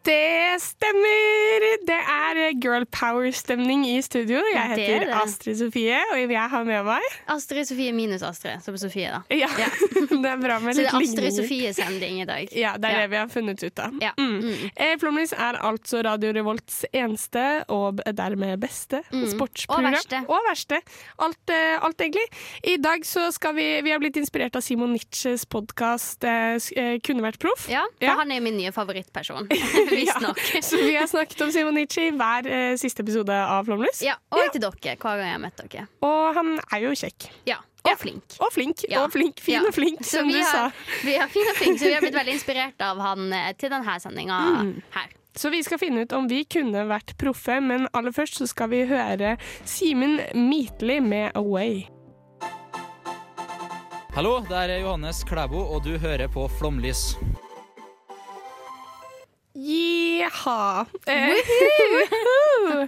Det stemmer! Det er girl power-stemning i studio. Jeg er heter det. Astrid Sofie, og jeg har med meg Astrid Sofie minus Astrid, som Sofie, da. Ja, Ja. det er bra med Så det er Astrid. Sofie-sending i dag. Ja, det er Ja. det vi har funnet ut av. Ja. Mm. Mm. Eh, Flomlys er altså Radio Revolts eneste og dermed beste Mm. sportsprogram. Og verste. Og verste. Alt, eh, alt egentlig. I dag så skal vi Vi har blitt inspirert av Simon Nitsches podkast eh, 'Kunne vært proff'. Ja, for han er min nye favorittperson. Ja. Så vi har snakket om Simonichi hver eh, siste episode av Flomlys. Ja, og til dere hver gang jeg har møtt dere. Og han er jo kjekk. Ja, Og Ja. flink. Og flink. Ja. Og flink. Fin Ja. og flink, Så som vi har, sa. vi har, fin og flink, så vi har blitt veldig inspirert av han eh, til denne sendinga Mm. her. Så vi skal finne ut om vi kunne vært proffe, men aller først så skal vi høre Simen Mitli med 'Away'. Hallo, det er Johannes Klæbo, og du hører på Flomlys. 一。Woohoo.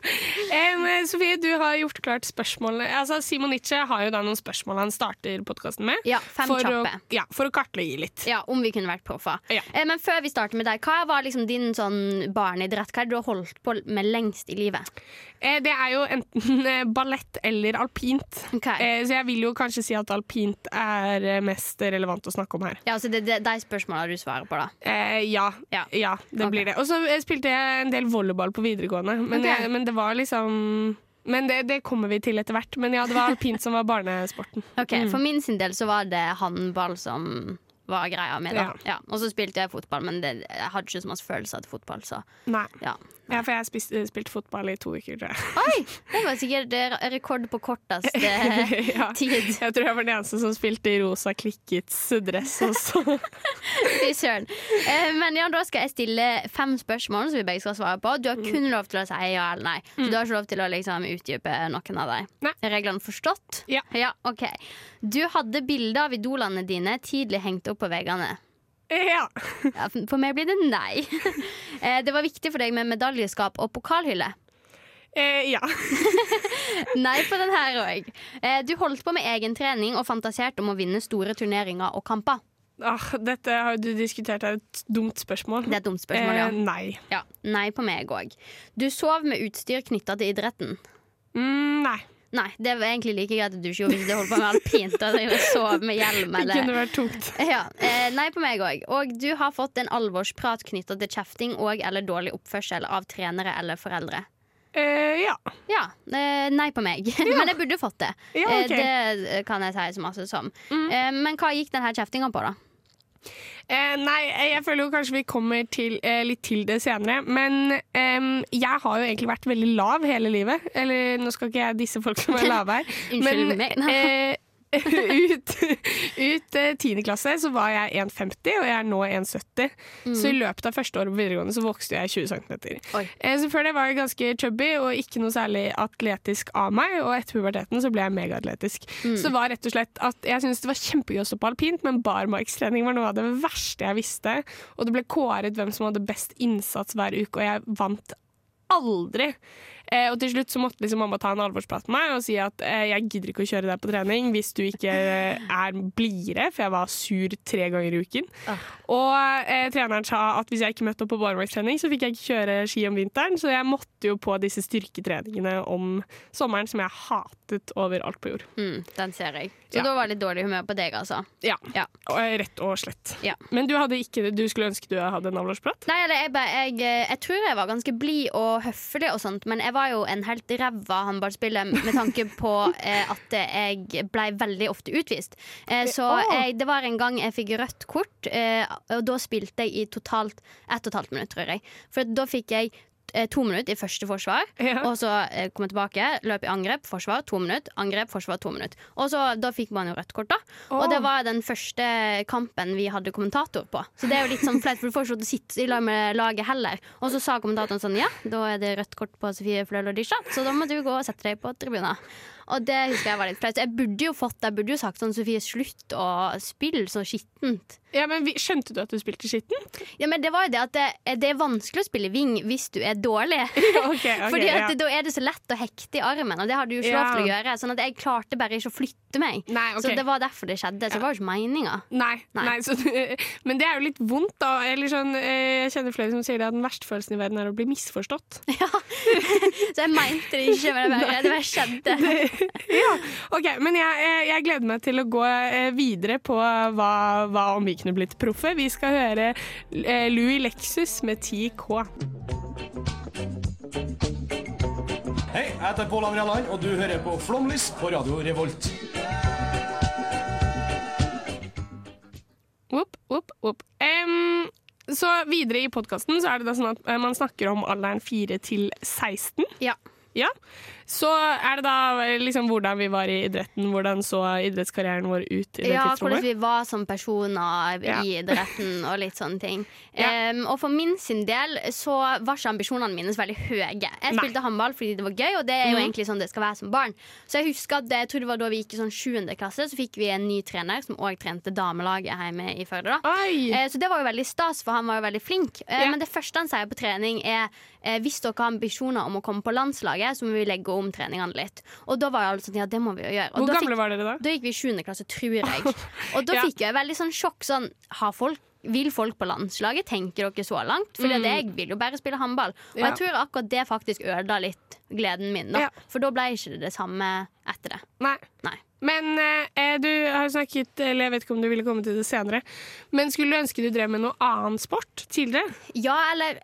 Em, Sofie, du har gjort klart spørsmål. Altså, Simon Nietzsche har jo da noen spørsmål han starter podkasten med. Ja, fem for å, ja, for å kartlegge litt. Ja, Om vi kunne vært proffa. Ja. Uh, men før vi starter med deg, hva var liksom din sånn barneidrett? Hva er det du har holdt på med lengst i livet? Uh, Det er jo enten uh, ballett eller alpint. Ok. Eh, Så jeg vil jo kanskje si at alpint er mest relevant å snakke om her. Ja, altså det er de spørsmålene du svarer på, da. Ja, Ja. ja. det okay. blir det. Og så spilte jeg en del volleyball på videregående, men, okay. jeg, men det var liksom Men det, det kommer vi til etter hvert. Men ja, det var alpint som var barnesporten. Ok, For min sin del så var det håndball som var greia mi. Ja. Ja. Og så spilte jeg fotball, men det, jeg hadde ikke så masse følelser til fotball. Så Nei. ja. Ja, for jeg spiste, spilte fotball i to uker, tror jeg. Oi! Det var sikkert eh, rekord på korteste ja. tid. Jeg tror jeg var den eneste som spilte i rosa klikkets-dress også. Fy søren. Eh, Men ja, da skal jeg stille fem spørsmål som vi begge skal svare på. Du har kun lov til å si ja eller nei. Så du har ikke lov til å liksom utdype noen av dem. Er reglene forstått? Ja. ok. Du hadde bilder av idolene dine tidlig hengt opp på veggene. Ja. Ja, for meg blir det nei. Eh, Det var viktig for deg med medaljeskap og pokalhylle. Eh, ja. Nei på den her òg. Du holdt på med egen trening og fantaserte om å vinne store turneringer og kamper. Ah, dette har du diskutert, er et dumt spørsmål. Det er et dumt spørsmål, ja. Eh, nei. ja. Nei på meg òg. Du sov med utstyr knytta til idretten. Mm, nei. Nei, det var egentlig like greit at du ikke gjorde hvis du holdt på med alpint. Og drev sov med hjelm Det kunne vært tungt. ja, eh, Nei på meg òg. Og du har fått en alvorsprat knytta til kjefting og eller dårlig oppførsel av trenere eller foreldre. Uh, ja. Ja, Uh, nei på meg. Men jeg burde fått det. Ja, okay. ok. Mm. Det kan jeg si så masse som. Eh, Men hva gikk denne kjeftinga på, da? Eh, nei, jeg føler jo kanskje vi kommer til, eh, litt til det senere. Men eh, jeg har jo egentlig vært veldig lav hele livet. Eller nå skal ikke jeg disse folk som er lave her. Unnskyld meg. ut ut eh, 10. klasse så var jeg 1,50, og jeg er nå 1,70. Så i løpet av første året på videregående så vokste jeg 20 cm. Eh, så før det var jeg ganske chubby og ikke noe særlig atletisk av meg. Og etter puberteten så ble jeg megaatletisk. Så det var rett og slett at jeg syntes det var kjempegøy å stå på alpint, men barmarkstrening var noe av det verste jeg visste. Og det ble kåret hvem som hadde best innsats hver uke, og jeg vant aldri. Eh, og til slutt så måtte liksom mamma ta en alvorsprat med meg og si at eh, jeg gidder ikke å kjøre deg på trening hvis du ikke eh, er blidere, for jeg var sur tre ganger i uken. Og eh, treneren sa at hvis jeg ikke møtte opp på barmarkstrening, så fikk jeg ikke kjøre ski om vinteren, så jeg måtte jo på disse styrketreningene om sommeren som jeg hatet over alt på jord. Mm, den ser jeg. Så Ja. da var det litt dårlig humør på deg, altså. Ja, Ja. Eh, rett og slett. Ja. Men du ikke du skulle ønske du hadde en avlårsprat? Nei, jeg, jeg, jeg, eh, jeg tror jeg var ganske blid og høflig og sånt, men jeg var jo en helt ræva håndballspiller med tanke på eh, at jeg ble veldig ofte utvist. Eh, så jeg, det var en gang jeg fikk rødt kort, eh, og da spilte jeg i totalt ett og et halvt minutt, tror jeg. For da fikk jeg to minutter i første forsvar. Ja. Og så eh, komme tilbake, løp i angrep, forsvar, to minutter. Angrep, forsvar, to minutter. Og så, da fikk man jo rødt kort, da. Og det var den første kampen vi hadde kommentator på. Så det er jo litt sånn flaut, for du får ikke sitte i lag med laget heller. Og så sa kommentatoren sånn ja, da er det rødt kort på Sofie Fløl og Disha, så da må du gå og sette deg på tribunen. Og det husker jeg var litt flaut. Jeg burde jo fått Jeg burde jo sagt sånn Sofie, slutt å spille så skittent. Ja, men vi, Skjønte du at du spilte skittent? Ja, men det var jo det at det, det er vanskelig å spille wing hvis du er dårlig. okay, okay, Fordi at ja. Da er det så lett å hekte i armen, og det har du jo ikke lov til å gjøre. Sånn at jeg klarte bare ikke å flytte meg. Nei, okay. Så det var derfor det skjedde. Så det var jo ikke meninga. Nei. Nei. nei så, men det er jo litt vondt, da. Eller sånn, eh, jeg kjenner flere som sier det at den verste følelsen i verden er å bli misforstått. Ja, Så jeg mente det ikke, men det bare, det bare skjedde. ja, ok, Men jeg, jeg- jeg gleder meg til å gå eh, videre på hva, hva om vi kunne blitt proffe. Vi skal høre eh, Louis Lexus med 10K. Hei, jeg heter Pål André Land, og du hører på Flomlys på Radio Revolt. Opp, opp, opp. Um, så videre i podkasten så er det da sånn at eh, man snakker om alderen 4 til 16. Ja. Ja. Så er det da liksom hvordan vi var i idretten, hvordan så idrettskarrieren vår ut i det Ja, hvordan vi var som personer Ja. i idretten og litt sånne ting. Ja. Um, og for min sin del så var ikke ambisjonene mine så veldig høye. Jeg Nei. spilte håndball fordi det var gøy, og det er jo mm. egentlig sånn det skal være som barn. Så jeg husker at det, jeg tror det var da vi gikk i sånn 7. klasse, så fikk vi en ny trener som òg trente damelaget hjemme i Førde. da. Eh, Så det var jo veldig stas, for han var jo veldig flink. Uh, Ja. Men det første han sier på trening, er eh, hvis dere har ambisjoner om å komme på landslaget, så må vi legge om treningene litt. Og da var jeg alle sånn, ja, det må vi jo gjøre. Og Hvor gamle var dere da? da gikk vi i 7. klasse, tror jeg. Og da Ja. fikk jeg veldig sånn sjokk. Sånn, har folk, vil folk på landslaget? Tenker dere så langt? For Mm. jeg vil jo bare spille håndball. Og Ja. jeg tror akkurat det faktisk ødela litt gleden min. Da. Ja. For da ble ikke det det samme etter det. Nei. Nei. Men eh, du har snakket, eller jeg vet ikke om du ville komme til det senere, men skulle du ønske du drev med noe annen sport tidligere? Ja, eller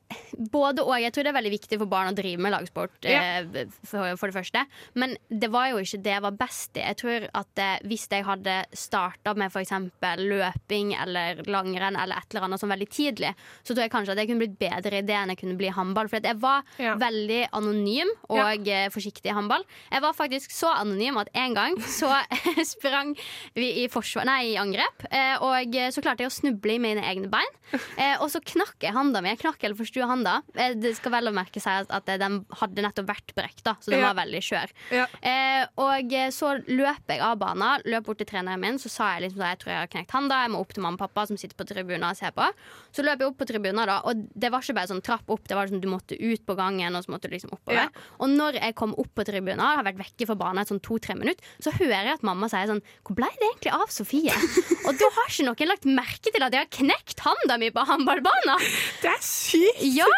både og. Jeg tror det er veldig viktig for barn å drive med lagsport, Ja. eh, for, for det første. Men det var jo ikke det jeg var best i. Jeg tror at eh, Hvis jeg hadde starta med f.eks. løping eller langrenn eller et eller annet sånn veldig tidlig, så tror jeg kanskje at jeg kunne blitt bedre i det enn jeg kunne bli i håndball. For jeg var Ja. veldig anonym og ja. forsiktig i håndball. Jeg var faktisk så anonym at en gang så sprang vi i, forsvar, nei, i angrep, eh, og så klarte jeg å snuble i mine egne bein. Eh, og så knakk jeg handa mi. Jeg knakk eller forstua handa. Eh, det skal vel å merke seg at, at den hadde nettopp vært brekt, da, så den Ja. var veldig skjør. Ja. Eh, og så løp jeg av banen, løp bort til treneren min, så sa jeg liksom at jeg tror jeg har knekt handa, jeg må opp til mamma og pappa som sitter på tribunen og ser på. Så løp jeg opp på tribunen, da, og det var ikke bare sånn trapp opp, det var sånn du måtte ut på gangen, og så måtte du liksom oppover. Ja. Og når jeg kom opp på tribunen, har vært vekke fra banen et sånn to-tre minutter, så hører jeg at mamma sier sånn Hvor ble det egentlig av Sofie? og da har ikke noen lagt merke til at jeg har knekt handa mi på håndballbanen. Det er sykt! Ja!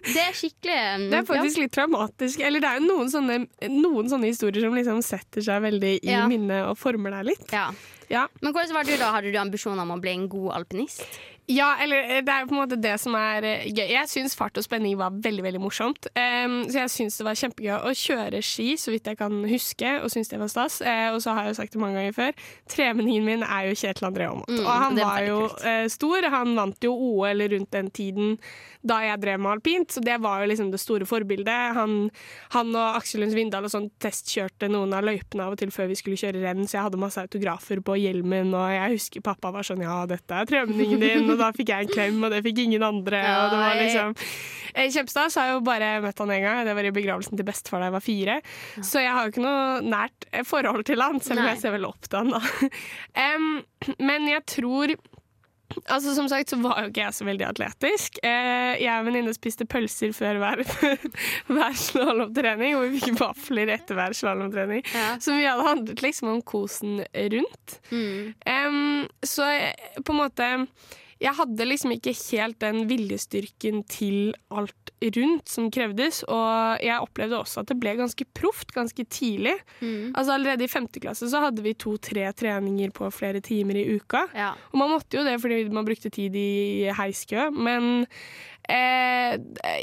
Det er skikkelig um, Det er faktisk litt traumatisk. Eller det er jo noen sånne, noen sånne historier som liksom setter seg veldig i Ja. minnet og former deg litt. ja. Ja. Men hvordan var du da? Hadde du ambisjoner om å bli en god alpinist? Ja, eller eh, det er jo på en måte det som er eh, gøy. Jeg syns fart og spenning var veldig veldig morsomt. Um, så jeg syns det var kjempegøy å kjøre ski, så vidt jeg kan huske, og syns det var stas. Uh, og så har jeg jo sagt det mange ganger før, tremenningen min er jo Kjetil André Aamodt. Mm, og han er var jo eh, stor. Han vant jo OL rundt den tiden da jeg drev med alpint, så det var jo liksom det store forbildet. Han, han og Aksel Lund Svindal og sånn testkjørte noen av løypene av og til før vi skulle kjøre renn, så jeg hadde masse autografer på hjelmen, og jeg husker pappa var sånn ja, dette er tremenningen din, og da fikk jeg en klem, og det fikk ingen andre, og det var liksom Eh, Kjempestad så har jeg jo bare møtt han en gang. Det var i begravelsen til bestefar da jeg var fire. Så jeg har jo ikke noe nært eh, forhold til han, selv om Nei. jeg ser veldig opp til han. da. um, men jeg tror Altså Som sagt så var jo ikke jeg så veldig atletisk. Eh, jeg og venninne spiste pølser før hver, hver slalåmtrening, og vi fikk vafler etter hver slalåmtrening. Ja. Så mye hadde handlet liksom om kosen rundt. Mm. Em, så på en måte Jeg hadde liksom ikke helt den viljestyrken til alt rundt som krevdes, og jeg opplevde også at det ble ganske proft ganske tidlig. Mm. Altså Allerede i femte klasse så hadde vi to-tre treninger på flere timer i uka. Ja. Og man måtte jo det fordi man brukte tid i heiskø, men Eh,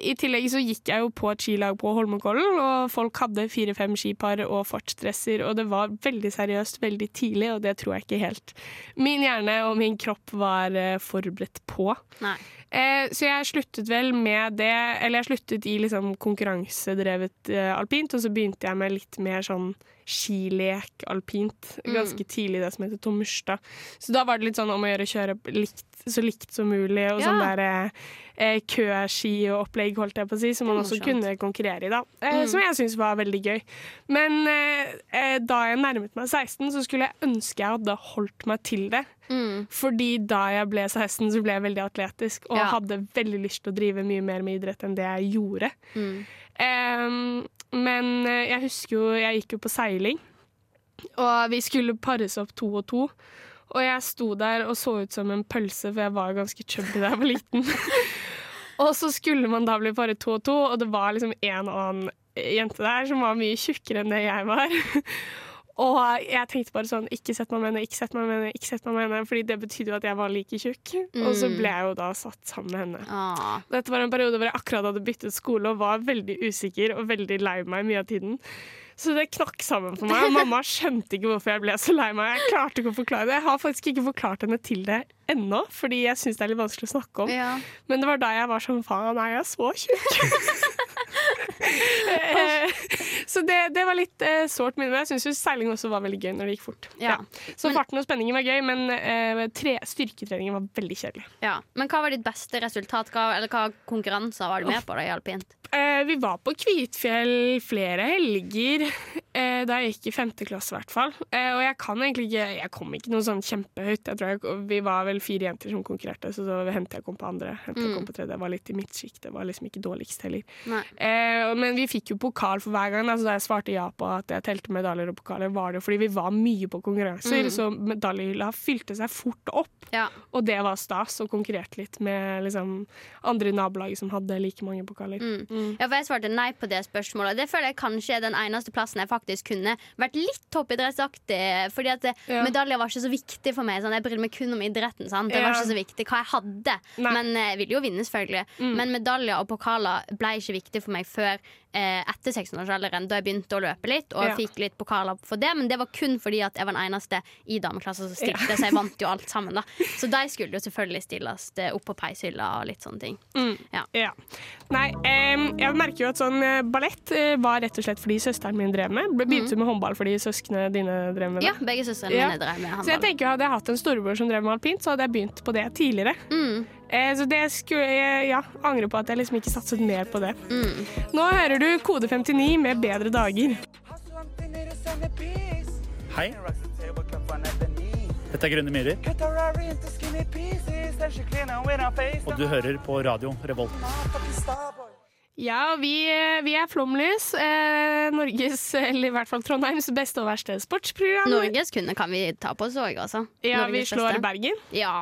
I tillegg så gikk jeg jo på et skilag på Holmenkollen, og folk hadde fire-fem skipar og fartsdresser, og det var veldig seriøst veldig tidlig, og det tror jeg ikke helt min hjerne og min kropp var eh, forberedt på. Eh, så jeg sluttet vel med det, eller jeg sluttet i liksom konkurransedrevet eh, alpint, og så begynte jeg med litt mer sånn skilek alpint ganske tidlig, det som heter Tommerstad. Så da var det litt sånn om å gjøre å kjøre likt, så likt som mulig, og Ja. sånn der eh, eh, køski og opplegg, holdt jeg på å si, som man også kunne konkurrere i, da. Eh, Som jeg syns var veldig gøy. Men eh, eh, da jeg nærmet meg 16, så skulle jeg ønske jeg hadde holdt meg til det. Mm. Fordi da jeg ble 16, så ble jeg veldig atletisk og Ja. hadde veldig lyst til å drive mye mer med idrett enn det jeg gjorde. Mm. Em, men eh, jeg husker jo Jeg gikk jo på seiling, og vi skulle pares opp to og to. Og jeg sto der og så ut som en pølse, for jeg var ganske chubby da jeg var liten. og så skulle man da bli paret to og to, og det var liksom en annen jente der som var mye tjukkere enn det jeg var. Og jeg tenkte bare sånn Ikke sett meg med henne, ikke sett meg med henne, ikke sett meg med henne. Fordi det betydde jo at jeg var like tjukk. Og så ble jeg jo da satt sammen med henne. Ah. Dette var en periode hvor jeg akkurat hadde byttet skole og var veldig usikker og veldig lei meg mye av tiden. Så det knakk sammen for meg. og Mamma skjønte ikke hvorfor jeg ble så lei meg. Jeg klarte ikke å forklare det. Jeg har faktisk ikke forklart henne til det ennå, fordi jeg syns det er litt vanskelig å snakke om. Ja. Men det var da jeg var sånn faen, er jeg så tjukk? Så det, det var litt eh, sårt minne. Men jeg syns seiling også var veldig gøy når det gikk fort. Ja. Så Men- farten og spenningen var gøy, men eh, tre, styrketreningen var veldig kjedelig. Ja. Men hva var ditt beste resultat? Hva, eller hva konkurranser var du med på da i alpint? Eh, vi var på Kvitfjell flere helger eh, da jeg gikk i femte klasse, i hvert fall. Eh, og jeg kan egentlig ikke Jeg kom ikke noe sånn kjempehøyt. Jeg tror jeg, vi var vel fire jenter som konkurrerte, så så hendte jeg kom på andre. Hendte jeg kom på tredje. Jeg var litt i midtsjikt. Det var liksom ikke dårligst heller. Eh, men vi fikk jo pokal for hver gang. Altså da jeg svarte ja på at jeg telte medaljer og pokaler, var det jo fordi vi var mye på konkurranser, så medaljehylla fylte seg fort opp. Ja. Og det var stas, og konkurrerte litt med liksom, andre i nabolaget som hadde like mange pokaler. Ja, for Jeg svarte nei på det spørsmålet. Det føler jeg kanskje er den eneste plassen jeg faktisk kunne vært litt toppidrettsaktig. Fordi at Ja. medaljer var ikke så viktig for meg. Sånn, jeg brydde meg kun om idretten. Sant? Det var ikke så viktig hva jeg hadde. Nei. Men eh, jeg ville jo vinne, selvfølgelig. Men medaljer og pokaler ble ikke viktig for meg før etter 16-årsalderen, da jeg begynte å løpe litt og Ja. fikk litt pokaler for det. Men det var kun fordi at jeg var den eneste i dameklassen som stilte, så jeg vant jo alt sammen. da Så de skulle jo selvfølgelig stilles eh, opp på peishylla og litt sånne ting. Ja. Ja. Nei, em, jeg merker jo at sånn eh, ballett eh, var rett og slett fordi søsteren min drev med. Begynte mm. med håndball fordi søsknene dine drev med det. Ja, begge søstrene Ja. mine drev med håndball. Så jeg tenker jo Hadde jeg hatt en storebror som drev med alpint, så hadde jeg begynt på det tidligere. Mm. Eh, så det skulle jeg ja, angre på at jeg liksom ikke satset mer på det. Mm. Nå hører du Kode 59 med Bedre dager. Hei. Dette er Grønne myrer. Og du hører på radio Revolt. Ja, vi, vi er Flomlys. Eh, Norges, eller i hvert fall Trondheims beste og verste sportsprogram. Norges kunne kan vi ta på oss òg, altså. Ja, vi slår beste. Bergen. Ja.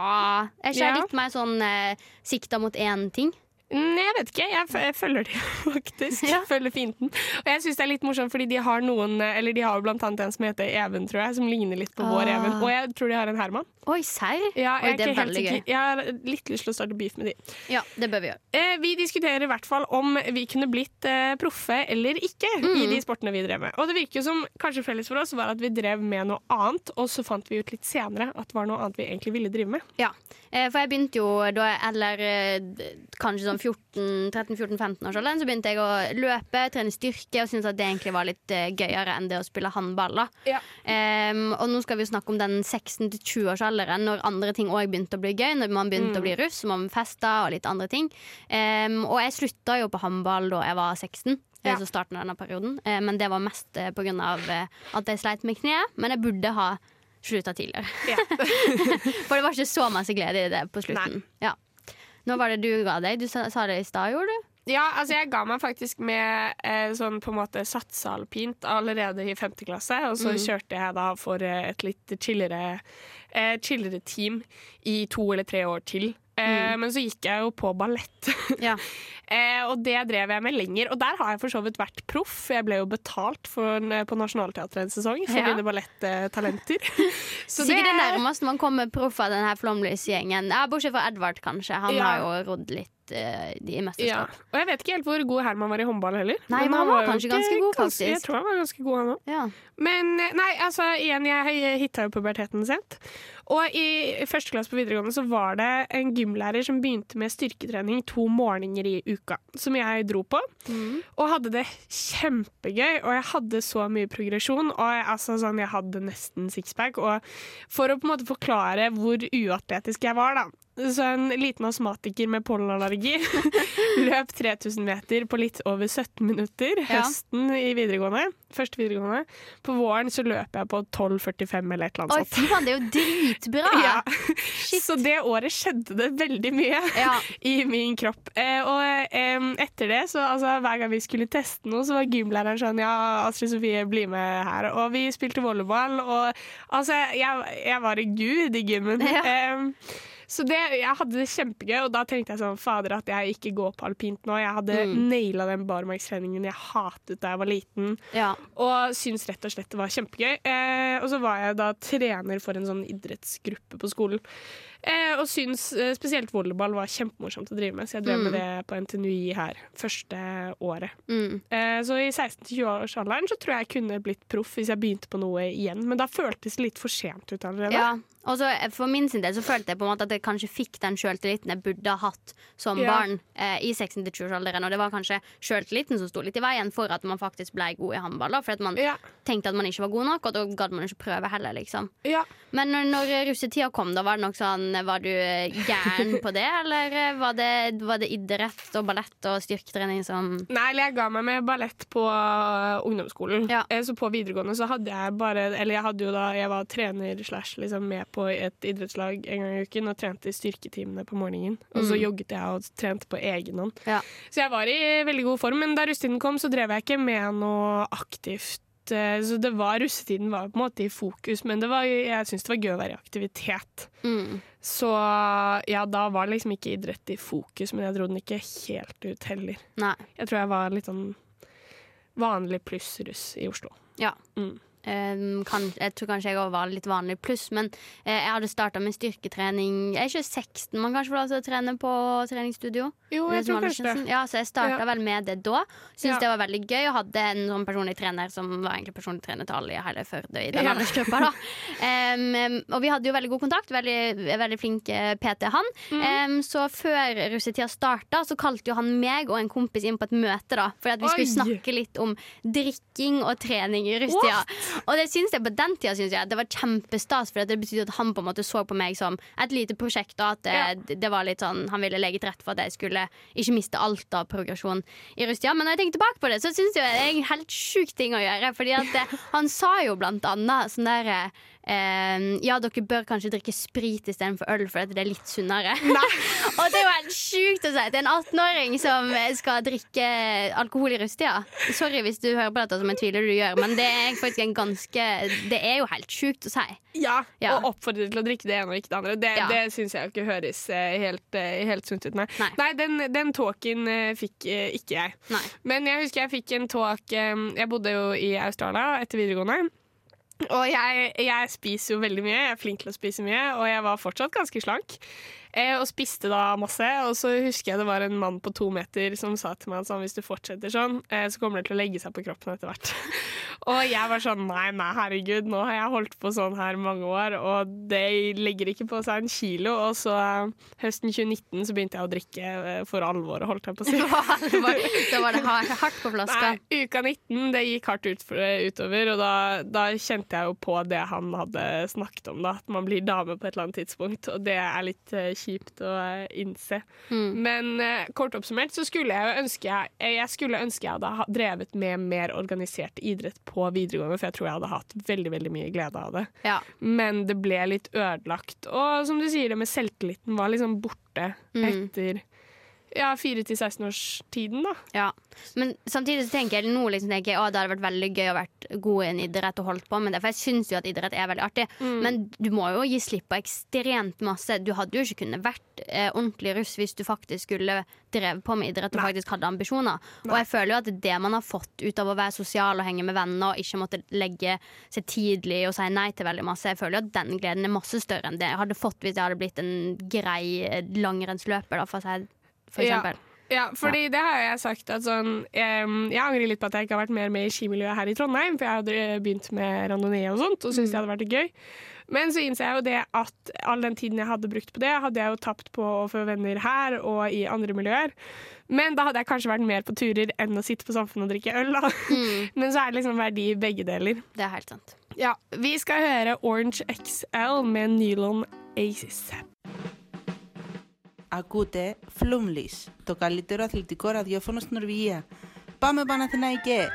Er ikke Ja. litt mer sånn eh, sikta mot én ting? Jeg vet ikke, jeg, følger de faktisk. Ja. Følger fienden. Og jeg syns det er litt morsomt, fordi de har noen Eller de har jo blant annet en som heter Even, tror jeg, som ligner litt på vår Ah. Even. Og jeg tror de har en Herman. Oi, serr? Ja, Oi, det er veldig gøy. jeg har litt lyst til å starte beef med de. Ja, det bør vi gjøre. Eh, vi diskuterer i hvert fall om vi kunne blitt eh, proffe eller ikke Mm. i de sportene vi drev med. Og det virker jo som kanskje felles for oss var at vi drev med noe annet, og så fant vi ut litt senere at det var noe annet vi egentlig ville drive med. Ja, eh, for jeg begynte jo da eller eh, kanskje sånn 13-14-15 års alder så begynte jeg å løpe, trene styrke og syntes at det egentlig var litt eh, gøyere enn det å spille håndball. Ja. Um, og nå skal vi snakke om den 16-20-årsalderen, når andre ting òg begynte å bli gøy. Når man begynte å bli russ, og man festa og litt andre ting. Um, og jeg slutta jo på håndball da jeg var 16. Ja. Så starten av denne perioden Eh, Men det var mest eh, på grunn av eh, at jeg sleit med kneet. Men jeg burde ha slutta tidligere. Ja. For det var ikke så masse glede i det på slutten. Ja. Nå var det du ga deg. Du sa, sa det i stad, gjorde du? Ja, altså jeg ga meg faktisk med eh, sånn på en måte satsealpint allerede i femte klasse. Og så kjørte jeg da for eh, et litt chillere, eh, chillere team i to eller tre år til. Eh, Men så gikk jeg jo på ballett. Ja. eh, og det drev jeg med lenger. Og der har jeg for så vidt vært proff. Jeg ble jo betalt en- på Nationaltheatret en sesong for Ja. mine ballettalenter. Så Sikkert det nærmeste man kommer proff av denne Flomlys-gjengen. Ja, bortsett fra Edvard, kanskje. Han Ja. har jo rodd litt. eh, i Ja. mesterskap. Og jeg vet ikke helt hvor god Herman var i håndball heller. Nei, men han var kanskje jo ikke ganske god, ganske- Jeg tror han var ganske god, han òg. Ja. Men eh, nei, altså igjen, jeg hitta jo puberteten sent. Og i første klasse på videregående så var det en gymlærer som begynte med styrketrening to morgener i uka, som jeg dro på. Og hadde det kjempegøy, og jeg hadde så mye progresjon. Og jeg, altså, sånn, jeg hadde nesten sixpack. Og for å på en måte forklare hvor uatletisk jeg var, da. Så en liten astmatiker med pollenallergi løp 3000 meter på litt over 17 minutter Ja. høsten i videregående. Første videregående. På våren så løp jeg på 12,45 eller et eller Oi, annet sånt. fy faen, det er jo dritbra! Ja. Så det året skjedde det veldig mye Ja. i min kropp. Eh, og eh, etter det, så altså, hver gang vi skulle teste noe, så var gymlæreren sånn Ja, Astrid Sofie, bli med her. Og vi spilte volleyball, og altså, jeg, jeg var en gud i gymmen. Ja. Eh, så det, jeg hadde det kjempegøy, og da tenkte jeg sånn Fader, at jeg ikke går på alpint nå. Jeg hadde Mm. naila den barmarkstreningen jeg hatet da jeg var liten. Ja. Og syns rett og slett det var kjempegøy. Eh, og så var jeg da trener for en sånn idrettsgruppe på skolen. Eh, og syns eh, spesielt volleyball var kjempemorsomt å drive med, så jeg drev Mm. med det på NTNUI her første året. Mm. Eh, så i 16-20-årsalderen så tror jeg jeg kunne blitt proff hvis jeg begynte på noe igjen, men da føltes det litt for sent ut allerede. Ja, og så eh, For min sin del så følte jeg på en måte at jeg kanskje fikk den sjøltilliten jeg burde ha hatt som Ja. barn eh, i 16-20-årsalderen. Og det var kanskje sjøltilliten som sto litt i veien for at man faktisk ble god i håndball. For at man Ja. tenkte at man ikke var god nok, og da gadd man ikke prøve heller. liksom Ja. Men når, når russetida kom, da var det nok sånn Var du eh, gæren på det, eller eh, var det, var det idrett og ballett og styrketrening som Nei, jeg ga meg med ballett på uh, ungdomsskolen. Ja. Eh, Så på videregående så hadde jeg bare Eller jeg hadde jo da Jeg var trener slash liksom med på et idrettslag en gang i uken og trente i styrketimene på morgenen. Og så jogget jeg og trente på egen hånd. Ja. Så jeg var i veldig god form, men da russetiden kom, så drev jeg ikke med noe aktivt. Eh, Så det var, Russetiden var på en måte i fokus, men det var, jeg syntes det var gøy å være i aktivitet. mm. Så ja, da var liksom ikke idrett i fokus, men jeg dro den ikke helt ut heller. Nei. Jeg tror jeg var litt sånn vanlig pluss-russ i Oslo. Ja. Mm. Um, kan, jeg tror kanskje jeg også var litt vanlig pluss, men eh, jeg hadde starta med styrketrening. Jeg er ikke 16 man kanskje får lov til å trene på treningsstudio. Jo, jeg tror kanskje det. Ja, så jeg starta Ja. vel med det da. Syns Ja. det var veldig gøy, og hadde en sånn personlig trener som var egentlig personlig trener til alle i hele Førde i den Ja. aldersgruppa. da. Um, og vi hadde jo veldig god kontakt. Veldig, veldig flink eh, PT, han. Mm. Um, så før russetida starta, så kalte jo han meg og en kompis inn på et møte, da. For at vi skulle Oi. snakke litt om drikking og trening i russetida. Og det syns jeg på den tida synes jeg, det var kjempestas, for det betydde at han på en måte så på meg som et lite prosjekt. Og at det, ja. det var litt sånn, han ville legge til rette for at jeg skulle ikke miste alt av progresjon i Rustia. Men når jeg tenker tilbake på det, så syns jeg det er en helt sjuk ting å gjøre. Fordi at eh, han sa jo blant annet sånn derre eh, ja, dere bør kanskje drikke sprit istedenfor øl, for det er litt sunnere. og det er jo helt sjukt å si til en 18-åring som skal drikke alkohol i russetida. Sorry hvis du hører på dette, som jeg tviler du gjør, men det er faktisk en ganske Det er jo helt sjukt å si. Ja, Ja. og oppfordre til å drikke det ene og ikke det andre. Det, Ja. det syns jeg ikke høres eh, helt, eh, helt sunt ut. Nei, Nei. den, den talken eh, fikk ikke jeg. Nei. Men jeg husker jeg fikk en talk Jeg bodde jo i Australia etter videregående. Og jeg, jeg spiser jo veldig mye, jeg er flink til å spise mye, og jeg var fortsatt ganske slank. Eh, og spiste da masse. Og så husker jeg det var en mann på to meter som sa til meg at sånn, hvis du fortsetter sånn, eh, så kommer det til å legge seg på kroppen etter hvert. og jeg var sånn nei, nei, herregud, nå har jeg holdt på sånn her mange år, og det legger ikke på seg en kilo. Og så eh, høsten 2019 så begynte jeg å drikke eh, for alvor, holdt jeg på å si. da var det hardt, på flaska. Nei, uka 19, det gikk hardt ut, utover, og da, da kjente jeg jo på det han hadde snakket om, da, at man blir dame på et eller annet tidspunkt, og det er litt eh, kjipt å eh, innse. Mm. Men eh, kort oppsummert så skulle jeg ønske jeg, jeg skulle ønske jeg hadde drevet med mer organisert idrett på videregående, for jeg tror jeg hadde hatt veldig, veldig mye glede av det. Ja. Men det ble litt ødelagt, og som du sier, det med selvtilliten var liksom borte Mm. etter ja, 4-16-årstiden, da. Ja. Men samtidig så tenker jeg nå liksom tenker jeg, å, det hadde vært veldig gøy å vært god i en idrett og holdt på med det. For jeg syns jo at idrett er veldig artig. Men du må jo gi slipp på ekstremt masse. Du hadde jo ikke kunnet vært eh, ordentlig russ hvis du faktisk skulle drevet på med idrett og faktisk hadde ambisjoner. Og jeg føler jo at det man har fått ut av å være sosial og henge med venner og ikke måtte legge seg tidlig og si nei til veldig masse, jeg føler jo at den gleden er masse større enn det jeg hadde fått hvis jeg hadde blitt en grei eh, langrennsløper. Da, for å si for Ja. eksempel. Ja, fordi det har jeg sagt at sånn jeg, Jeg angrer litt på at jeg ikke har vært mer med i skimiljøet her i Trondheim, for jeg hadde begynt med randonee og sånt, og syntes det hadde vært gøy. Men så innser jeg jo det at all den tiden jeg hadde brukt på det, hadde jeg jo tapt på å få venner her og i andre miljøer. Men da hadde jeg kanskje vært mer på turer enn å sitte på Samfunnet og drikke øl. Da. Men så er det liksom verdi i begge deler. Det er helt sant. Ja, Vi skal høre Orange XL med Nylon Aces. Ακούτε Flumlis, το καλύτερο αθλητικό ραδιόφωνο στην Νορβηγία. Πάμε Παναθηναϊκέ!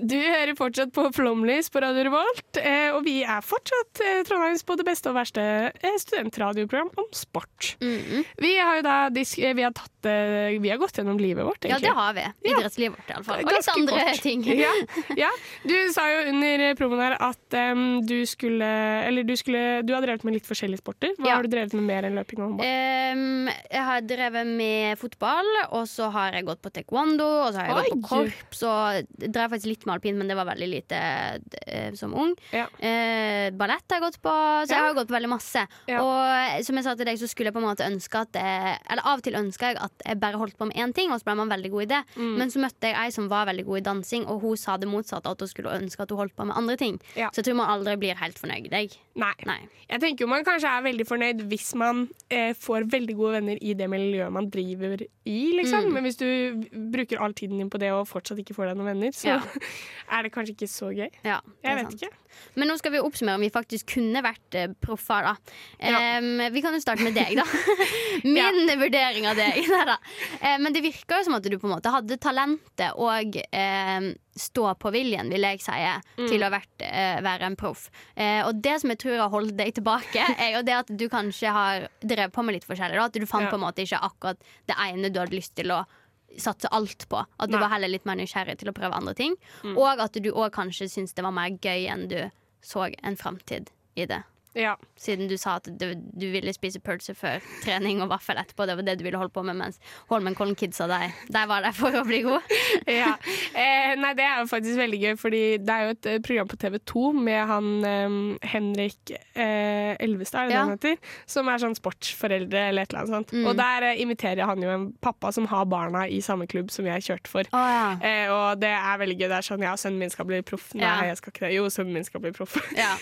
Du hører fortsatt på Flomlys på Radio Revolt, eh, og vi er fortsatt eh, Trondheims både beste og verste eh, studentradioprogram om sport. Mhm. Vi har jo da vi har, tatt, vi har gått gjennom livet vårt, Ja, det har vi. Idrettslivet vårt, iallfall. Og litt andre kort. ting. Ja, ja. Du sa jo under promoen her at um, du skulle Eller du skulle Du har drevet med litt forskjellige sporter. Hva Ja. har du drevet med mer enn løping og håndball? Um, jeg har drevet med fotball, og så har jeg gått på taekwondo, og så har jeg Oi, gått på korps, og drev faktisk litt med alpin, men det var veldig lite eh, som ung. Ja. Eh, ballett har jeg gått på, så jeg har gått på veldig masse. Og som jeg sa til deg, så skulle jeg på en måte ønske at jeg, Eller av og til ønska jeg at jeg bare holdt på med én ting, og så ble man veldig god i det. Mm. Men så møtte jeg ei som var veldig god i dansing, og hun sa det motsatte, at hun skulle ønske at hun holdt på med andre ting. Så jeg tror man aldri blir helt fornøyd. Jeg. Nei. Nei. Jeg tenker jo man kanskje er veldig fornøyd hvis man eh, får veldig gode venner i det miljøet man driver i, liksom. Mm. Men hvis du bruker all tiden din på det og fortsatt ikke får deg noen venner, så Ja. er det kanskje ikke så gøy. Ja, Jeg vet sant. ikke. Men nå skal vi oppsummere om vi faktisk kunne vært eh, proffer. da Ja. Vi kan jo starte med deg, da. Min vurdering av deg. Neida. Eh, men det virker jo som at du på en måte hadde talentet og eh, stå-på-viljen, vil jeg si, til å vært, eh, være en proff. Eh, og det som jeg tror har holdt deg tilbake, er jo det at du kanskje har drevet på med litt forskjellig. Da. At du fant Ja. på en måte ikke akkurat det ene du hadde lyst til å satse alt på. At du Nei. var heller litt mer nysgjerrig til å prøve andre ting. Og at du òg kanskje syntes det var mer gøy enn du så en framtid i det. Ja. Siden du sa at du, du ville spise pølse før trening og vaffel etterpå. Det var det du ville holde på med, mens Holmenkollen Kids og deg der var der for å bli god. ja. Eh, nei, det er jo faktisk veldig gøy, fordi det er jo et eh, program på TV2 med han eh, Henrik eh, Elvestad, Ja. heter? Som er sånn sportsforeldre eller et eller annet sånt. Mm. Og der eh, imiterer han jo en pappa som har barna i samme klubb som jeg kjørte for. Oh, ja. Eh, og det er veldig gøy. Det er sånn ja, sønnen min skal bli proff. Nei, jeg skal ikke det. Jo, sønnen min skal bli proff. Ja.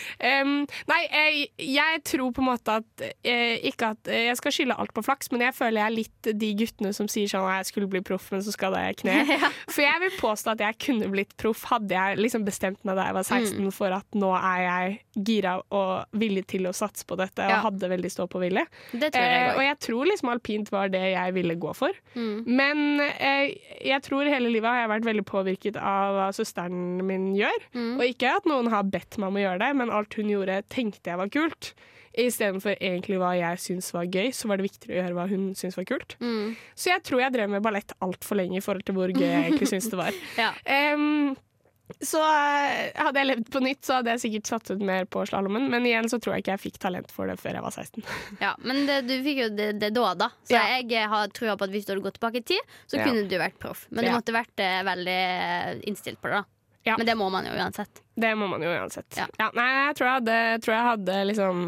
Um, nei, jeg, jeg tror på en måte at eh, Ikke at eh, jeg skal skylde alt på flaks, men jeg føler jeg er litt de guttene som sier sånn at jeg skulle bli proff, men så skal jeg kne. For jeg vil påstå at jeg kunne blitt proff hadde jeg liksom bestemt meg da jeg var 16 Mm. for at nå er jeg gira og villig til å satse på dette, Ja. og hadde veldig stå-på-vilje. Det tror Eh, og jeg tror liksom alpint var det jeg ville gå for. Mm. Men eh, jeg tror hele livet har jeg vært veldig påvirket av hva søsteren min gjør. Mm. Og ikke at noen har bedt meg om å gjøre det, men alt hun gjorde, tenkte jeg var kult. Istedenfor egentlig hva jeg syntes var gøy, så var det viktigere å gjøre hva hun syntes var kult. Mm. Så jeg tror jeg drev med ballett altfor lenge i forhold til hvor gøy jeg egentlig syntes det var. Ja. um, så eh, hadde jeg levd på nytt, så hadde jeg sikkert satset mer på slalåmen. Men igjen så tror jeg ikke jeg fikk talent for det før jeg var 16. ja, Men det, du fikk jo det, det da, da. Så Ja. jeg har trua på at hvis du hadde gått tilbake i tid, så Ja. kunne du vært proff. Men du måtte vært eh, veldig innstilt på det, da. Ja. Men det må man jo uansett. Det må man jo uansett. Ja. nei, jeg tror jeg hadde, tror jeg hadde liksom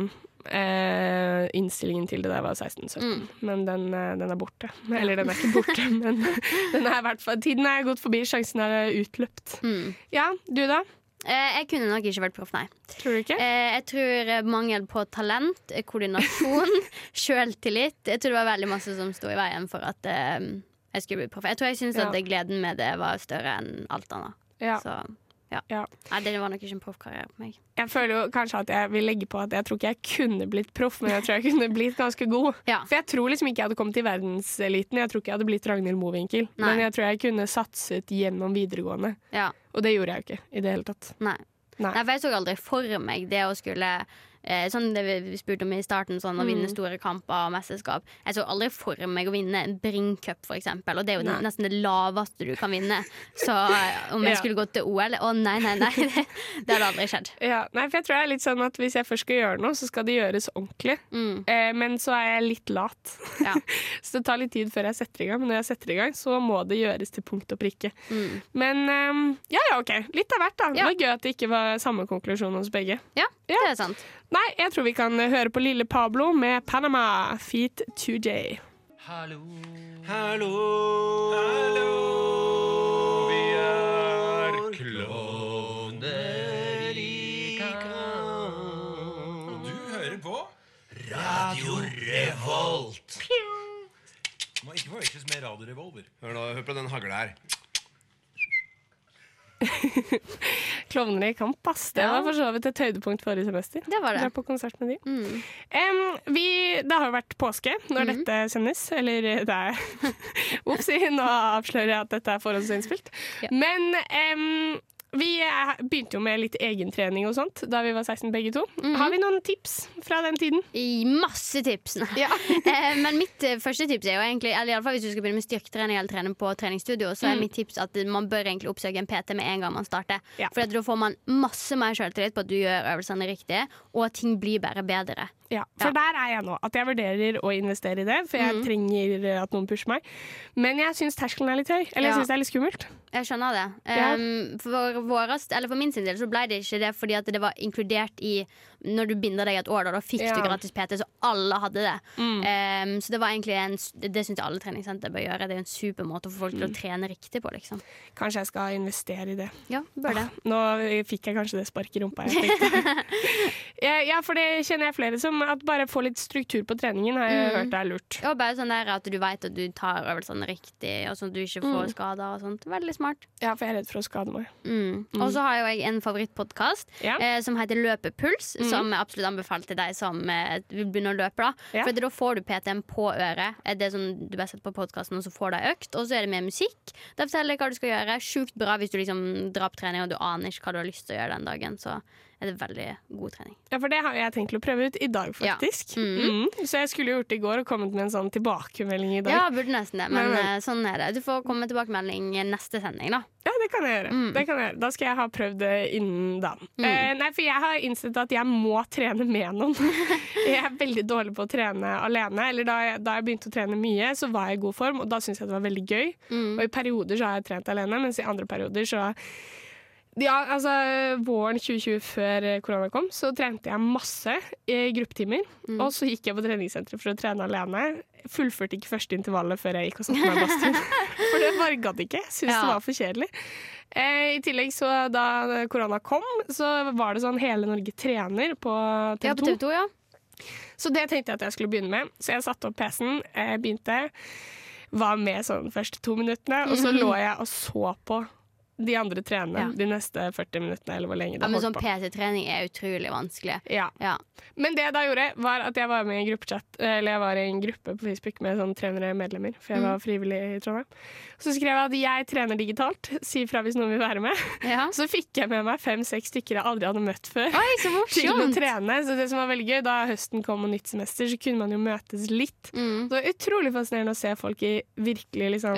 eh, innstillingen til det jeg var 16-17. Mm. Men den, eh, den er borte. Eller den er ikke borte, men den er hvert fall Tiden er gått forbi, sjansen er utløpt. Mm. Ja, du da? Eh, jeg kunne nok ikke vært proff, nei. Tror du ikke? Eh, jeg tror mangel på talent, koordinasjon, sjøltillit Jeg tror det var veldig masse som sto i veien for at jeg skulle bli proff. Jeg tror jeg syns Ja. at gleden med det var større enn alt annet. Ja. Så ja. Ja. Nei, det var nok ikke en proffkarriere på meg. Jeg føler jo kanskje at jeg vil legge på at jeg tror ikke jeg kunne blitt proff, men jeg tror jeg kunne blitt ganske god. Ja. For jeg tror liksom ikke jeg hadde kommet til verdenseliten. Jeg tror ikke jeg hadde blitt Ragnhild Mowinckel. Men jeg tror jeg kunne satset gjennom videregående. Ja. Og det gjorde jeg jo ikke i det hele tatt. Nei. Nei. Nei, for jeg så aldri for meg det å skulle Sånn det vi spurte om i starten, sånn å Mm. vinne store kamper og mesterskap. Jeg så aldri for meg å vinne en Bringcup, eksempel. Og det er jo Nei. nesten det laveste du kan vinne. Så eh, om jeg Ja. skulle gått til OL Å, nei, nei, nei. Det, det hadde aldri skjedd. Ja, nei, for jeg tror det er litt sånn at Hvis jeg først skal gjøre noe, så skal det gjøres ordentlig. Mm. Eh, men så er jeg litt lat. Ja. så det tar litt tid før jeg setter i gang. Men når jeg setter i gang, så må det gjøres til punkt og prikke. Mm. Men um, ja, ja, OK. Litt av hvert, da. Det var gøy at det ikke var samme konklusjon hos begge. Ja, Ja. det er sant. Nei, jeg tror vi kan høre på Lille Pablo med Panama Feet 2J. Hallo. Hallo. Vi Klovner i kamp, ass. Det Ja. var for så vidt et høydepunkt forrige semester. Det var det. Dra på konsert med de. Mm. Um, vi, det har jo vært påske når mm. dette sendes. Eller det er Opsi, nå avslører jeg at dette er forhåndsinnspilt. Ja. Men em, vi eh, begynte jo med litt egentrening og sånt da vi var 16 begge to. Mhm. Har vi noen tips fra den tiden? I masse tips. Ja. men mitt eh, første tips er jo egentlig Eller i alle fall hvis du skal begynne med styrketrening eller trene på treningsstudio, så er Mm. mitt tips at man bør egentlig oppsøke en PT med en gang man starter. Ja. For da får man masse mer selvtillit på at du gjør øvelsene riktig, og at ting blir bare bedre. Ja, for Ja. der er jeg nå. At jeg vurderer å investere i det, for jeg mm. trenger at noen pusher meg. Men jeg syns terskelen er litt høy. Eller jeg syns det er litt skummelt. Jeg skjønner det. Um, for, våres, eller for min sin del så ble det ikke det fordi det var inkludert i Når du binder deg et år, da, da fikk Ja. du gratis PT, så alle hadde det. Mm. Um, så det var egentlig en Det, syns jeg alle treningssenter bør gjøre. Det er en super måte å få folk til Mm. å trene riktig på, liksom. Kanskje jeg skal investere i det. Ja, bør det. Nå fikk jeg kanskje det sparket i rumpa. Jeg tenkte. ja, ja, for det kjenner jeg flere som. At bare få litt struktur på treningen har jeg Mm. hørt er lurt. Og bare sånn der at du vet at du tar øvelsene riktig, og sånn at du ikke får Mm. skader og sånt. Veldig smart. Ja, for jeg er redd for å skade meg. Mm. Mm. Og så har jo jeg en favorittpodkast Ja. eh, som heter Løpepuls, Mm. Som jeg absolutt anbefaler til deg som eh, vil begynne å løpe. da Ja. For da får du PT-en på øret. Eh, Det er sånn Du bare setter på podkasten, og så får du økt. Og så er det med musikk. Det forteller deg hva du skal gjøre. Sjukt bra hvis du liksom drar på trening og du aner ikke hva du har lyst til å gjøre den dagen. Så er det veldig god trening. Ja, for det har jeg tenkt å prøve ut i dag, Ja. faktisk. Mhm. Mm. Så jeg skulle gjort det i går og kommet med en sånn tilbakemelding i dag. Ja, burde nesten det, men Men, men. eh, sånn er det. Du får komme med tilbakemelding neste sending, da. Ja, det kan jeg gjøre. Mm. Det kan jeg gjøre. Da skal jeg ha prøvd det innen da. Mm. Eh, nei, for jeg har innsett at jeg må trene med noen. jeg er veldig dårlig på å trene alene. Eller da jeg, da jeg begynte å trene mye, så var jeg i god form, og da syntes jeg det var veldig gøy. Mm. Og i perioder så har jeg trent alene, mens i andre perioder så ja, altså Våren 2020, før korona kom, så trente jeg masse i gruppetimer. Mm. Og så gikk jeg på treningssenteret for å trene alene. Fullførte ikke første intervallet før jeg gikk og satte meg i badstuen. for det bare gadd ikke. Syntes Ja. det var for kjedelig. Eh, I tillegg, så da korona kom, så var det sånn Hele Norge trener på TV2. Ja, på TV 2, ja. Så det tenkte jeg at jeg skulle begynne med. Så jeg satte opp PC-en, eh, begynte, var med sånn de første to minuttene, og så lå jeg og så på de andre trene Ja. de neste 40 minuttene, eller hvor lenge det ja men holdt sånn på. PT-trening er utrolig vanskelig. Ja. Ja. Men det jeg da gjorde, var at jeg var med i en gruppechat, eller jeg var i en gruppe på Facebook med sånn trenere medlemmer, for jeg Mm. var frivillig i Trondheim. Så skrev jeg at jeg trener digitalt, si fra hvis noen vil være med. Ja. Så fikk jeg med meg fem-seks stykker jeg aldri hadde møtt før. Oi, så til å trene. Så det som var veldig gøy, da høsten kom og nytt semester, så kunne man jo møtes litt. Mm. Det var utrolig fascinerende å se folk i virkelig liksom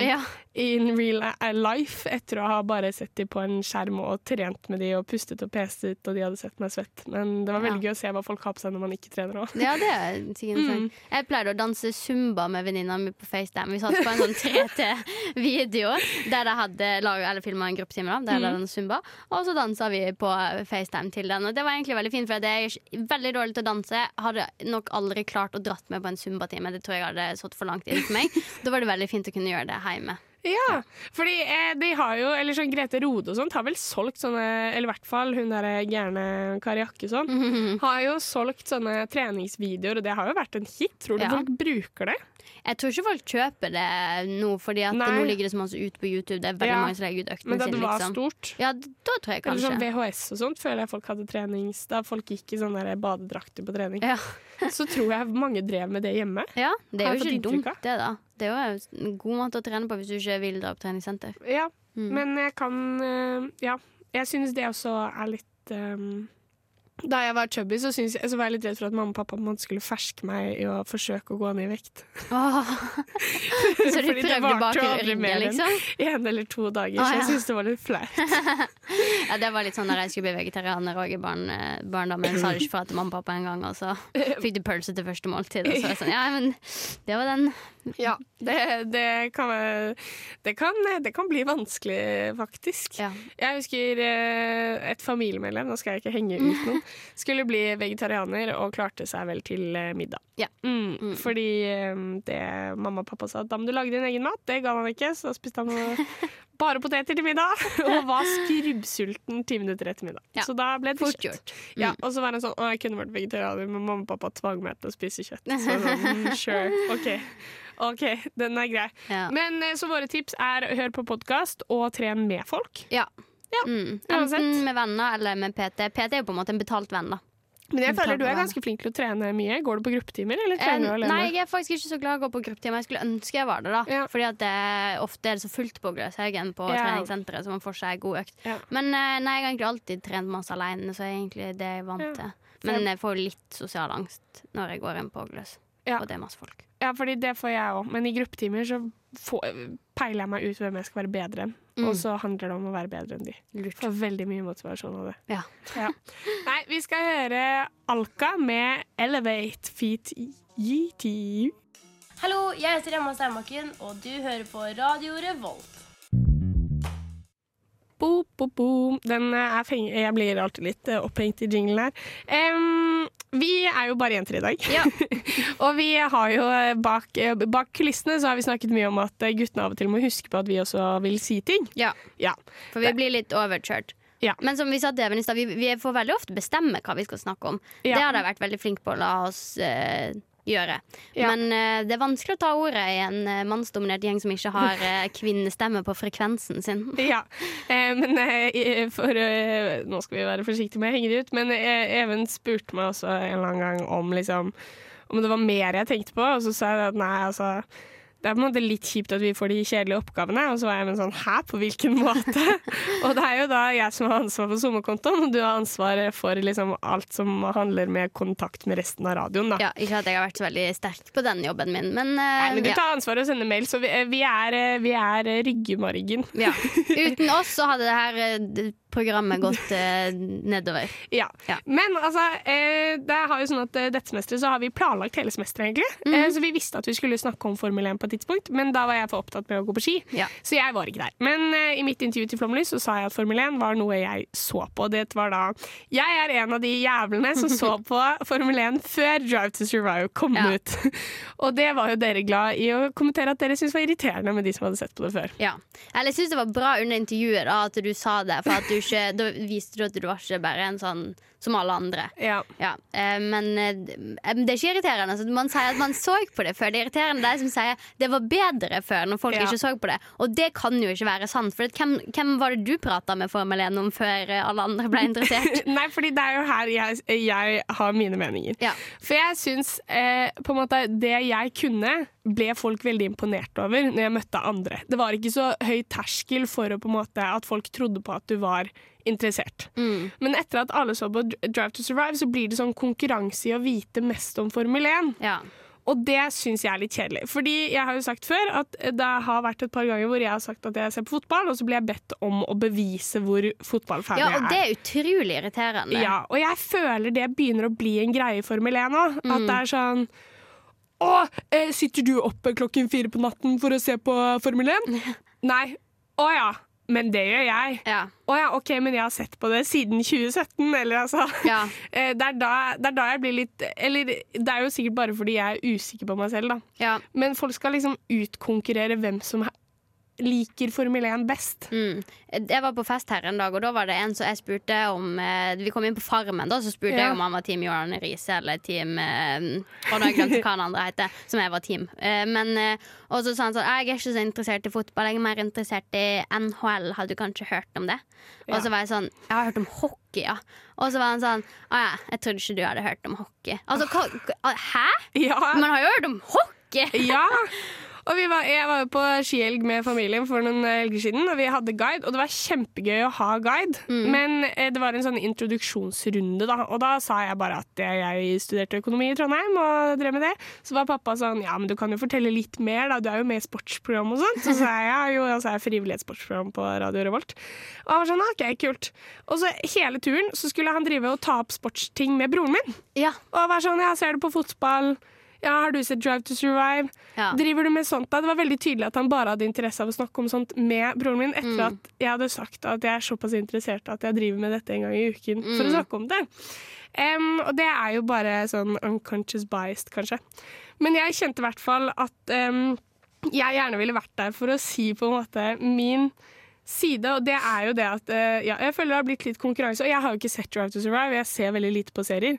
in real life etter å ha bare sett dem på en skjerm og trent med de og pustet og pestet, og de hadde sett meg svett. Men det var veldig Ja. gøy å se hva folk har på seg når man ikke trener òg. Ja, det er sikkert Mm. Jeg pleide å danse zumba med venninna mi på FaceTime. Vi satt på en sånn 3T-video der de hadde laget, eller filma en gruppetime, da, der Mm. hadde zumba. Og så dansa vi på FaceTime til den. Og det var egentlig veldig fint, for jeg er veldig dårlig til å danse. Hadde nok aldri klart å dratt meg på en zumbatime. Det tror jeg hadde satt for langt inn for meg. Da var det veldig fint å kunne gjøre det hjemme. Ja, fordi eh, de har jo, eller sånn Grete Rode og sånt har vel solgt sånne, eller i hvert fall hun der gærne Kari Jakkesson, har jo solgt sånne treningsvideoer, og det har jo vært en hit. Tror du Ja. folk bruker det? Jeg tror ikke folk kjøper det nå, Fordi at nå ligger det så masse ut på YouTube. Det er veldig Ja. mange som legger ut øktene Men da sine. det var Liksom. stort? Ja, da tror jeg Eller kanskje. sånn VHS og sånt, føler jeg folk hadde trenings... Da folk gikk i sånne badedrakter på trening. Ja. Så tror jeg mange drev med det hjemme. Ja, det er jo ikke dumt, det, da. Det er jo en god måte å trene på hvis du ikke vil dra på treningssenter. Ja, Mm. men jeg kan øh, Ja, jeg synes det også er litt øhm, Da jeg var chubby, så, jeg, så var jeg litt redd for at mamma og pappa skulle ferske meg i å forsøke å gå ned i vekt. Oh. Så du prøvde bak ryggen, liksom? En eller to dager, Ah, så jeg syns det var litt flaut. Ja, det var litt sånn da jeg skulle bli vegetarianer òg i barn, eh, barndommen. Sa du ikke fra til mamma og pappa en gang, og så fikk du pølse til første måltid. Og så var jeg sånn, ja, men det var den. Ja, det, det, kan, det, kan, det kan bli vanskelig, faktisk. Ja. Jeg husker eh, et familiemedlem, nå skal jeg ikke henge ut noen, skulle bli vegetarianer og klarte seg vel til eh, middag. Ja. Mm, Fordi eh, det mamma og pappa sa at da må du lage din egen mat. Det ga han ikke, så spiste han eh, bare poteter til middag og var skrubbsulten ti minutter etter middag. Ja. Så da ble det Fort kjøtt. gjort. Ja, og så var han sånn Å, jeg kunne vært vegetarianer, men mamma og pappa tvang meg til å spise kjøtt. Så sånn, mm, sure, OK. OK, den er grei. Ja. Men eh, så våre tips er hør på podkast og tren med folk. Ja. Ja, Mm. Enten med venner eller med PT. PT er jo på en måte en betalt venn, da. Men jeg føler du er ganske flink til å trene mye. Går du på gruppetimer, eller Eh, trener du alene? nei, jeg er faktisk ikke så glad i å gå på gruppetimer. Jeg skulle ønske jeg var det, da. Ja. Fordi at det, ofte er det så fullt på Gløshaugen på Ja. treningssenteret, så man får seg god økt. Ja. Men eh, nei, jeg har egentlig alltid trent masse alene, så er egentlig det jeg er vant til. Men jeg får litt sosial angst når jeg går inn på Gløs, og det er masse folk. Ja, fordi det får jeg òg. Men i gruppetimer så får, peiler jeg meg ut hvem jeg skal være bedre enn. Mm. Og så handler det om å være bedre enn de. Lurt. Får veldig mye motivasjon av det. Ja. Ja. Nei, vi skal høre Alka med Elevate Feet YT. Hallo, jeg heter Emma Steinbakken, og du hører på Radio Revolt. Bo, bo, bo. Den er feng jeg blir alltid litt eh, opphengt i jinglen her. Em, vi er jo bare jenter i dag. Ja. og vi har jo bak, bak kulissene så har vi snakket mye om at guttene av og til må huske på at vi også vil si ting. Ja, Ja. for vi blir litt overkjørt. Ja. Men som vi sa til Even i stad, vi, vi får veldig ofte bestemme hva vi skal snakke om. Det har de vært veldig flinke på å la oss eh, gjøre. Ja. Men uh, det er vanskelig å ta ordet i en uh, mannsdominert gjeng som ikke har uh, kvinnestemme på frekvensen sin. Ja, eh, men for Nå skal vi være forsiktige med å henge det ut, men Even spurte meg også en eller annen gang om liksom om det var mer jeg tenkte på, og så sa jeg at nei, altså det er på en måte litt kjipt at vi får de kjedelige oppgavene. Og så var jeg med sånn Hæ, på hvilken måte? og det er jo da jeg som har ansvar for SoMe-kontoen, og du har ansvaret for liksom alt som handler med kontakt med resten av radioen. da. Ja, ikke at jeg har vært så veldig sterk på den jobben min, men, uh, Nei, men du ja. tar ansvaret og sender mail, så vi, vi er, eh, vi er eh, ryggemargen. ja. Uten oss så hadde det her programmet gått eh, nedover. Ja. Ja. Men altså, eh, det har jo sånn at eh, dette semesteret så har vi planlagt hele semesteret, egentlig. Mm Eh, så vi visste at vi skulle snakke om Formel 1 på et tidspunkt, men da var jeg for opptatt med å gå på ski. Ja. Så jeg var ikke der. Men eh, i mitt intervju til Flomlys så sa jeg at Formel 1 var noe jeg så på. Det var da Jeg er en av de jævlene som så på Formel 1 før Drive to Survive kom Ja. ut. Og det var jo dere glad i å kommentere at dere syntes var irriterende med de som hadde sett på det før. Ja. Eller jeg syns det var bra under intervjuet da, at du sa det, for at du ikke, da viste du at du var ikke bare en sånn som alle andre. Ja. Ja, eh, men eh, det er ikke irriterende. Så man sier at man så på det før. Det er irriterende de som sier det var bedre før, når folk Ja. ikke så på det. Og det kan jo ikke være sant. For hvem, hvem var det du prata med Formel 1 om før eh, alle andre ble interessert? Nei, fordi det er jo her jeg, jeg har mine meninger. Ja. For jeg syns eh, på en måte det jeg kunne, ble folk veldig imponert over når jeg møtte andre. Det var ikke så høy terskel for å, måte, at folk trodde på at du var interessert. Mm. Men etter at alle så på Drive to Survive, så blir det sånn konkurranse i å vite mest om Formel 1. Ja. Og det syns jeg er litt kjedelig. Fordi jeg har jo sagt før at det har vært et par ganger hvor jeg har sagt at jeg ser på fotball, og så blir jeg bedt om å bevise hvor fotballferdig ja, jeg og er. det er utrolig irriterende. Ja, og jeg føler det begynner å bli en greie i Formel 1 nå. At Mm. det er sånn Å, eh, sitter du oppe klokken fire på natten for å se på Formel 1? Nei. Å ja. Men det gjør jeg. Ja. Oh, ja, OK, men jeg har sett på det siden 2017, eller altså. Ja. Eh, Det er, da, det er da jeg blir litt Eller det er jo sikkert bare fordi jeg er usikker på meg selv, da. Ja. Men folk skal liksom utkonkurrere hvem som liker Formel 1 best. Mm. Jeg var på fest her en dag, og da var det en som jeg spurte om eh, Vi kom inn på Farmen, da, så spurte Ja. jeg om han var Team Johan Riise eller Team eh, Og da har jeg glemt hva han andre heter, som jeg var team. Eh, men, og så sa han sånn Jeg er ikke så interessert i fotball, jeg er mer interessert i NHL. Hadde du kanskje hørt om det? Ja. Og så var jeg sånn Jeg har hørt om hockey, ja. Og så var han sånn Å ja, jeg trodde ikke du hadde hørt om hockey. Altså, hva- hæ? Ja, Man har jo hørt om hockey! Ja! Og vi var, jeg var jo på skihelg med familien for noen helger siden, og vi hadde guide. Og det var kjempegøy å ha guide, men eh, det var en sånn introduksjonsrunde, da. Og da sa jeg bare at eh, jeg studerte økonomi i Trondheim og drev med det. Så var pappa sånn ja, men du kan jo fortelle litt mer, da. Du er jo med i sportsprogram og sånt. Så sa jeg jo, altså, jeg er frivillig i et sportsprogram på Radio Revolt. Og han var sånn OK, kult. Og så hele turen så skulle han drive og ta opp sportsting med broren min. Ja. Og var sånn, ja, ser du på fotball? Ja, har du sett Drive to Survive? Ja. Driver du med sånt da? Det var veldig tydelig at han bare hadde interesse av å snakke om sånt med broren min, etter Mm. at jeg hadde sagt at jeg er såpass interessert at jeg driver med dette en gang i uken for å Mm. snakke om det. Um, og det er jo bare sånn unconscious biased, kanskje. Men jeg kjente i hvert fall at um, jeg gjerne ville vært der for å si på en måte min side, og det er jo det at eh, ja, jeg føler det har blitt litt konkurranse. Og jeg har jo ikke sett Drive to Survive, jeg ser veldig lite på serier.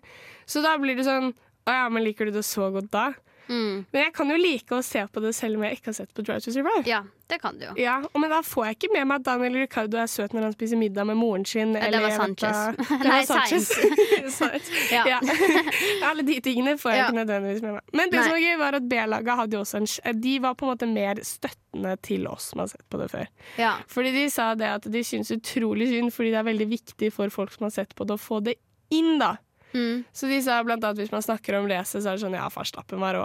Så da blir det sånn Å ja, men liker du det så godt da? Mm. Men jeg kan jo like å se på det selv om jeg ikke har sett på Drive to Survive. Ja, det kan du jo. Ja, Men da får jeg ikke med meg at Daniel Ricardo er søt når han spiser middag med moren sin. Ja, det var Sanchez. Da, Det Nei, var Sanchez. Ja. Ja. Alle de tingene får jeg Ja. ikke nødvendigvis med meg. Men det Nei. som var gøy, var at B-laget hadde jo også en De var på en måte mer støttende til oss som har sett på det før. Ja. Fordi de sa det at de syns utrolig synd, fordi det er veldig viktig for folk som har sett på det, å få det inn, da. Mm. Så de sa blant annet hvis man snakker om racet, så er det sånn ja, farstappen var rå,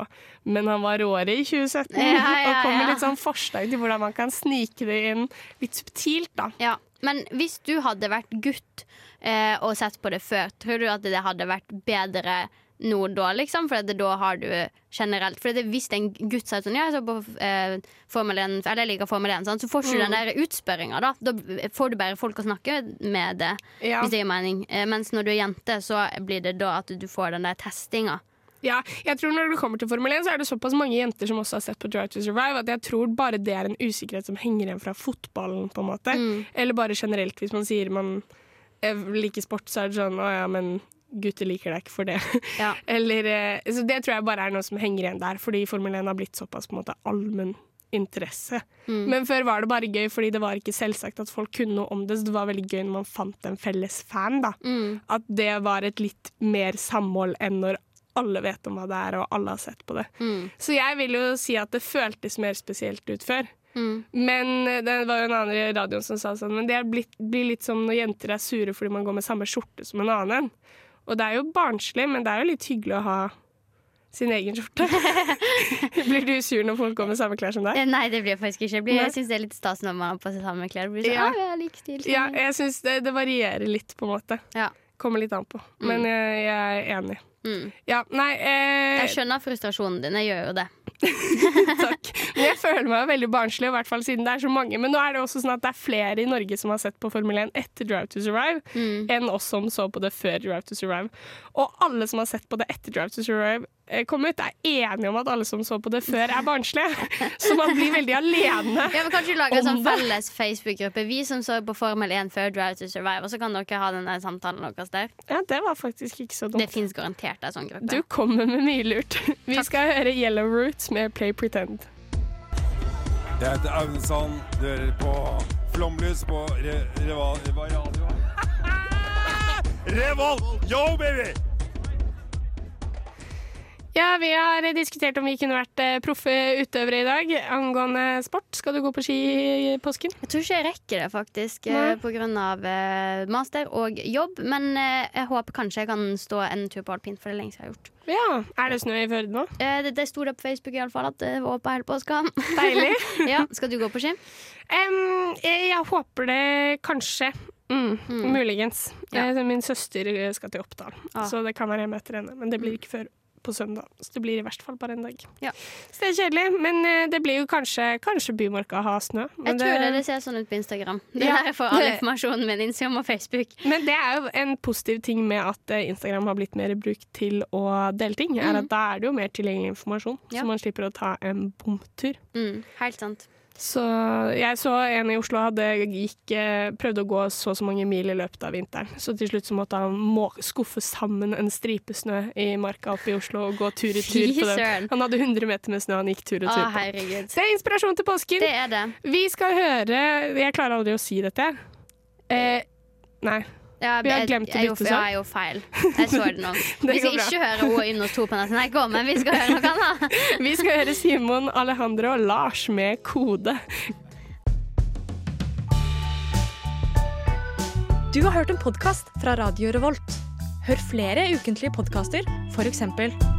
men han var råere i 2017. Ja, ja, Og kom med litt sånn forslag til hvordan man kan snike det inn litt subtilt, da. Ja, Men hvis du hadde vært gutt eh, og sett på det før, tror du at det hadde vært bedre nå da, liksom? For da har du generelt For hvis en gutt sier sånn Ja, jeg så på eh, Formel 1, eller jeg liker Formel 1, sånn, så får ikke du den Mm. der utspørringa, da. Da får du bare folk å snakke med det, Ja. hvis det gir mening. Eh, mens når du er jente, så blir det da at du får den der testinga. Ja, jeg tror Når det kommer til Formel 1, så er det såpass mange jenter som også har sett på Drive to Survive, at jeg tror bare det er en usikkerhet som henger igjen fra fotballen. på en måte. Mm. Eller bare generelt, hvis man sier man eh, liker sport, så er det sånn å ja, men gutter liker deg ikke for det. Ja. Eller, eh, så det tror jeg bare er noe som henger igjen der, fordi Formel 1 har blitt såpass på en måte allmenn interesse. Mm. Men før var det bare gøy, fordi det var ikke selvsagt at folk kunne noe om det, så det var veldig gøy når man fant en felles fan. da. Mm. At det var et litt mer samhold enn når alle vet om hva det er, og alle har sett på det. Mm. Så jeg vil jo si at det føltes mer spesielt ut før. Mm. Men eh, det var jo en annen i radioen som sa sånn Men det blir litt som når jenter er sure fordi man går med samme skjorte som en annen. Og det er jo barnslig, men det er jo litt hyggelig å ha sin egen skjorte. blir du sur når folk går med samme klær som deg? Eh, Nei, det blir jeg faktisk ikke. Jeg, blir, jeg syns det er litt stas når man har på seg samme klær. Blir sånn, Ja. «Å, jeg er lik stil. Ja, jeg syns det, det varierer litt, på en måte. Ja. Kommer litt an på. Men jeg, jeg er enig. Mm. Ja, nei eh, Jeg skjønner frustrasjonen din. Jeg gjør jo det. Takk. Men jeg føler meg veldig barnslig, i hvert fall siden det er så mange. Men nå er det også sånn at det er flere i Norge som har sett på Formel 1 etter Drive to Survive, Mm. enn oss som så på det før Drive to Survive. Og alle som har sett på det etter Drive to Survive kom ut, er enige om at alle som så på det før, er barnslige. Så man blir veldig alene. Ja, men Kanskje lage en sånn felles Facebook-gruppe. Vi som så på Formel 1 før Drive to Survive. Og så kan dere ha den samtalen deres der. Ja, det var faktisk ikke så dumt. Det fins garantert en sånn gruppe. Du kommer med mye lurt. Vi skal høre Yellow Roots med Play Pretend. Jeg heter Aunesand. Du hører på Flomlys på re Reval... Hva radio? Revolt! Yo, baby! Ja, vi har diskutert om vi kunne vært eh, proffe utøvere i dag angående sport. Skal du gå på ski i påsken? Jeg tror ikke jeg rekker det, faktisk, pga. På grunn av eh, master og jobb. Men eh, jeg håper kanskje jeg kan stå en tur på alpint, for det er lenge siden jeg har gjort. Ja, Er det snø i Førde nå? Eh, det, det sto det på Facebook i alle fall at det var på hele påsken. Deilig. ja, skal du gå på ski? Um, jeg, jeg håper det kanskje. Mm, Mm. Muligens. Ja. Eh, Min søster skal til Oppdal, Ah. så det kan være jeg møter henne. Men det blir ikke før på søndag, så det blir i hvert fall bare en dag. Ja. Så det er kjedelig, men eh, det blir jo kanskje Kanskje Bymarka har snø. Men Jeg tror det, det ser sånn ut på Instagram. Det Ja. er der jeg får all informasjonen min. Instagram og Facebook. Men det er jo en positiv ting med at eh, Instagram har blitt mer brukt til å dele ting. Er at Da er det jo mer tilgjengelig informasjon, Ja. så man slipper å ta en bomtur. Mm, helt sant. Så jeg så en i Oslo hadde gikk, eh, prøvde å gå så og så mange mil i løpet av vinteren. Så til slutt så måtte han må skuffe sammen en stripe snø i marka oppe i Oslo og gå tur i tur på den. Han hadde 100 meter med snø han gikk tur og tur på. Det er inspirasjon til påsken. Det er det. Vi skal høre Jeg klarer aldri å si dette. Eh, nei. Ja, Vi har jeg- glemt å bytte sånn Ja, jeg gjorde feil. Jeg så det nå. Det Vi skal ikke høre O hos to på nesten går, men vi skal høre noe annet. Vi skal høre Simon, Alejandro og Lars med Kode. Du har hørt en podkast fra Radio Revolt. Hør flere ukentlige podkaster, f.eks.